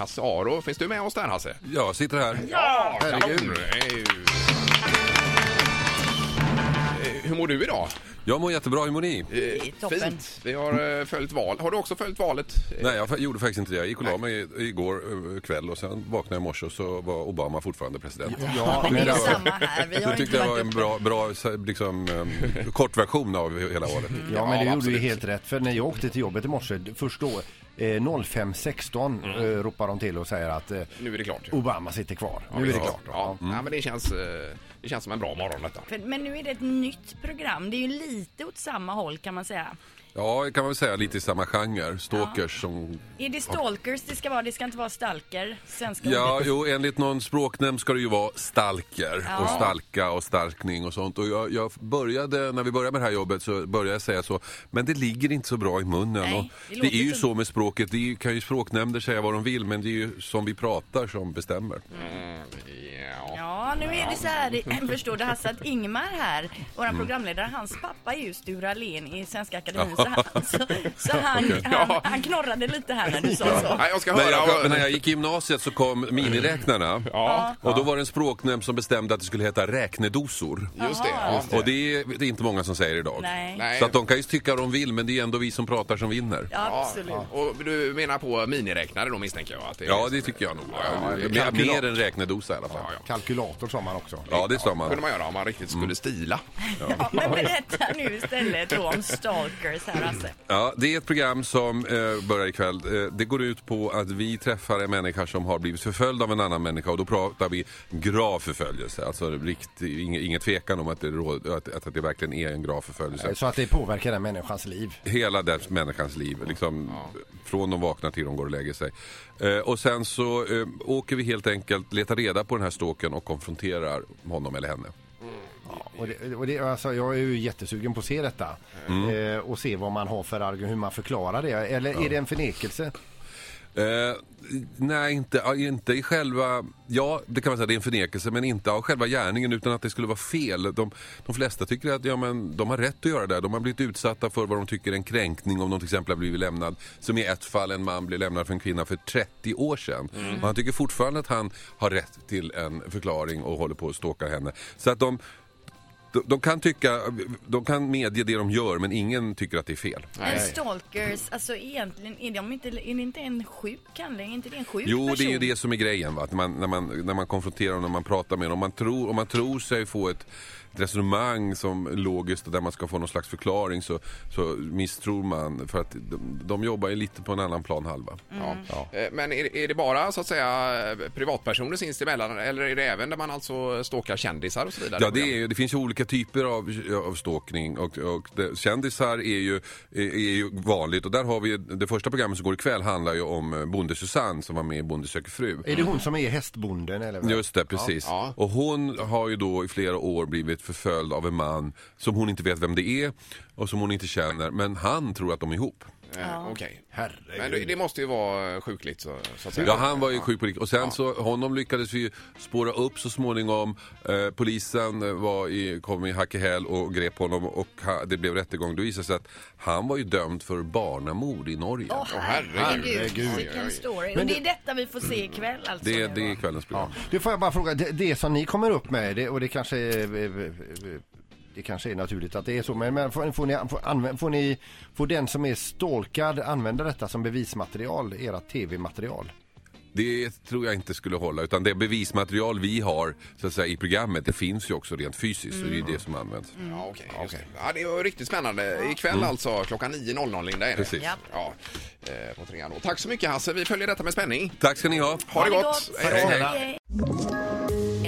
Hasse Aro. Finns du med oss där Hasse? Jag sitter här. Ja, Herregud. Eh, Hur mår du idag? Jag mår jättebra, hur mår ni? Eh, toppen. Fint. Vi har eh, följt val. Har du också följt valet? Nej, jag gjorde faktiskt inte det. Jag gick och la mig igår kväll och sen vaknade jag i morse och så var Obama fortfarande president. Ja, det är samma här. Vi har Jag inte tyckte det var en bra, bra liksom, kortversion av hela valet. Ja, men det gjorde ju helt rätt. För när jag åkte till jobbet i morse, först då, 05.16 Mm. eh, ropar de till och säger att eh, Nu är det klart. Obama sitter kvar. nu är det Ja, klart. Ja, Ja. ja, men det känns, eh, det känns som en bra morgon detta. För- Men nu är det ett nytt program. Det är ju lite åt samma håll kan man säga. Ja, det kan man väl säga lite i samma genre. Stalkers som... Är det stalkers det ska vara? Det ska inte vara stalker? Svenska Ja, ordet. jo, enligt någon språknämnd ska det ju vara stalker Ja. och stalka och starkning och sånt. Och jag, jag började, när vi började med det här jobbet så började jag säga så, men det ligger inte så bra i munnen. Nej, och det det, låter är ju så med språket, det är, ju- kan ju språknämnder säga vad de vill, men det är ju som vi pratar som bestämmer. Ja. Ja, nu är det så här, förstår du Hasse, att Ingmar här, vår Mm. programledare, hans pappa är ju Sture Allén i Svenska Akademin. Så han, så, så han, han, Ja. han knorrade lite här när du sa så. Nej, jag ska höra. jag, men när jag gick i gymnasiet så kom miniräknarna. Ja, Och då var det en språknämnd som bestämde att det skulle heta räknedosor. just det. Ja. Och det är, det är inte många som säger idag. Nej. Så att de kan ju tycka de vill, men det är ändå vi som pratar som vinner. Ja, absolut. Ja, och du menar på miniräknare då misstänker jag? Att det är Ja, det tycker jag nog. Ja, det är mer, än räknedosa i alla fall. Ja, ja. Kalkylator sa man också. Ja, det sa man. kunde man göra om man riktigt skulle stila. Ja, men berätta nu istället då om stalkers här Hasse. Ja, det är ett program som eh, börjar ikväll. Eh, det går ut på att vi träffar en människa som har blivit förföljd av en annan människa och då pratar vi grav förföljelse. Alltså rikt, inget, inget tvekan om att det, råd, att, att det verkligen är en grav förföljelse. Så att det påverkar den människans liv. Hela den människans liv, liksom, från de vaknar till de går och lägger sig. Eh, och sen så eh, åker vi helt enkelt, letar reda på den här stalkern och konfronterar honom eller henne. Och det, och det, alltså, jag är ju jättesugen på att se detta. Eh, och se vad man har för argument, hur man förklarar det. Eller är det en förnekelse? Eh, nej, inte, inte i själva... Ja, det kan man säga, det är en förnekelse, men inte av själva gärningen utan att det skulle vara fel. De, de flesta tycker att ja, men, de har rätt att göra det. De har blivit utsatta för vad de tycker är en kränkning om de till exempel har blivit lämnad. Som i ett fall, en man blev lämnad för en kvinna för 30 år sedan. Och han tycker fortfarande att han har rätt till en förklaring och håller på att stalka henne. Så att de... De, de kan tycka, de kan medge det de gör men ingen tycker att det är fel. Men stalkers, alltså egentligen, är, de inte, är det inte en sjuk handling? Är inte det en sjuk Jo, person? det är ju det som är grejen. Va? Att man, när, man, när man konfronterar dem, när man pratar med dem. Om man tror, om man tror sig få ett, ett resonemang som logiskt där man ska få någon slags förklaring så, så misstror man. För att de, de jobbar ju lite på en annan plan halva. Ja. Eh, Men är, är det bara så att säga privatpersoner sinsemellan eller är det även där man alltså stalkar kändisar och så vidare? Ja, det, är, det finns ju olika typer av, av stalkning och, och det, kändisar är ju, är, är ju vanligt och där har vi det första programmet som går ikväll handlar ju om eh, Bonde Susanne som var med i Bonde söker fru. Är det hon som är hästbonden? Eller? vad? Just det, precis. Ja. Och hon har ju då i flera år blivit förföljd av en man som hon inte vet vem det är och som hon inte känner. Men han tror att de är ihop. Eh, Okej. Herregud. Men det, det måste ju vara sjukligt så, så att säga. Ja, han var ju sjuk på riktigt. Och sen så, honom lyckades vi spåra upp så småningom. Eh, polisen eh, var i, kom i hack i häl och grep honom och ha, det blev rättegång. Då visade det sig att han var ju dömd för barnamord i Norge. Åh herregud. herregud, Herregud. vilken story. Men Och det det- är detta vi får se ikväll alltså? det, nu det är då? kvällens program. Ja. Du får jag bara fråga, det, det som ni kommer upp med, det, och det kanske är, eh, eh, eh, det kanske är naturligt att det är så, men, men får, får, ni, får, anvä- får, ni, får den som är stalkad använda detta som bevismaterial, era tv-material? Det tror jag inte skulle hålla. Utan det bevismaterial vi har så att säga, i programmet, det finns ju också rent fysiskt. Och det är det som används. Ja, okej. just det. Ja, det var riktigt spännande. Ikväll alltså klockan 9.00 Linda är det. Precis. Ja. Ja, eh, på trean då. Tack så mycket Hasse. Vi följer detta med spänning. Tack ska ni ha. Ha det gott! Hej, hej. Hej.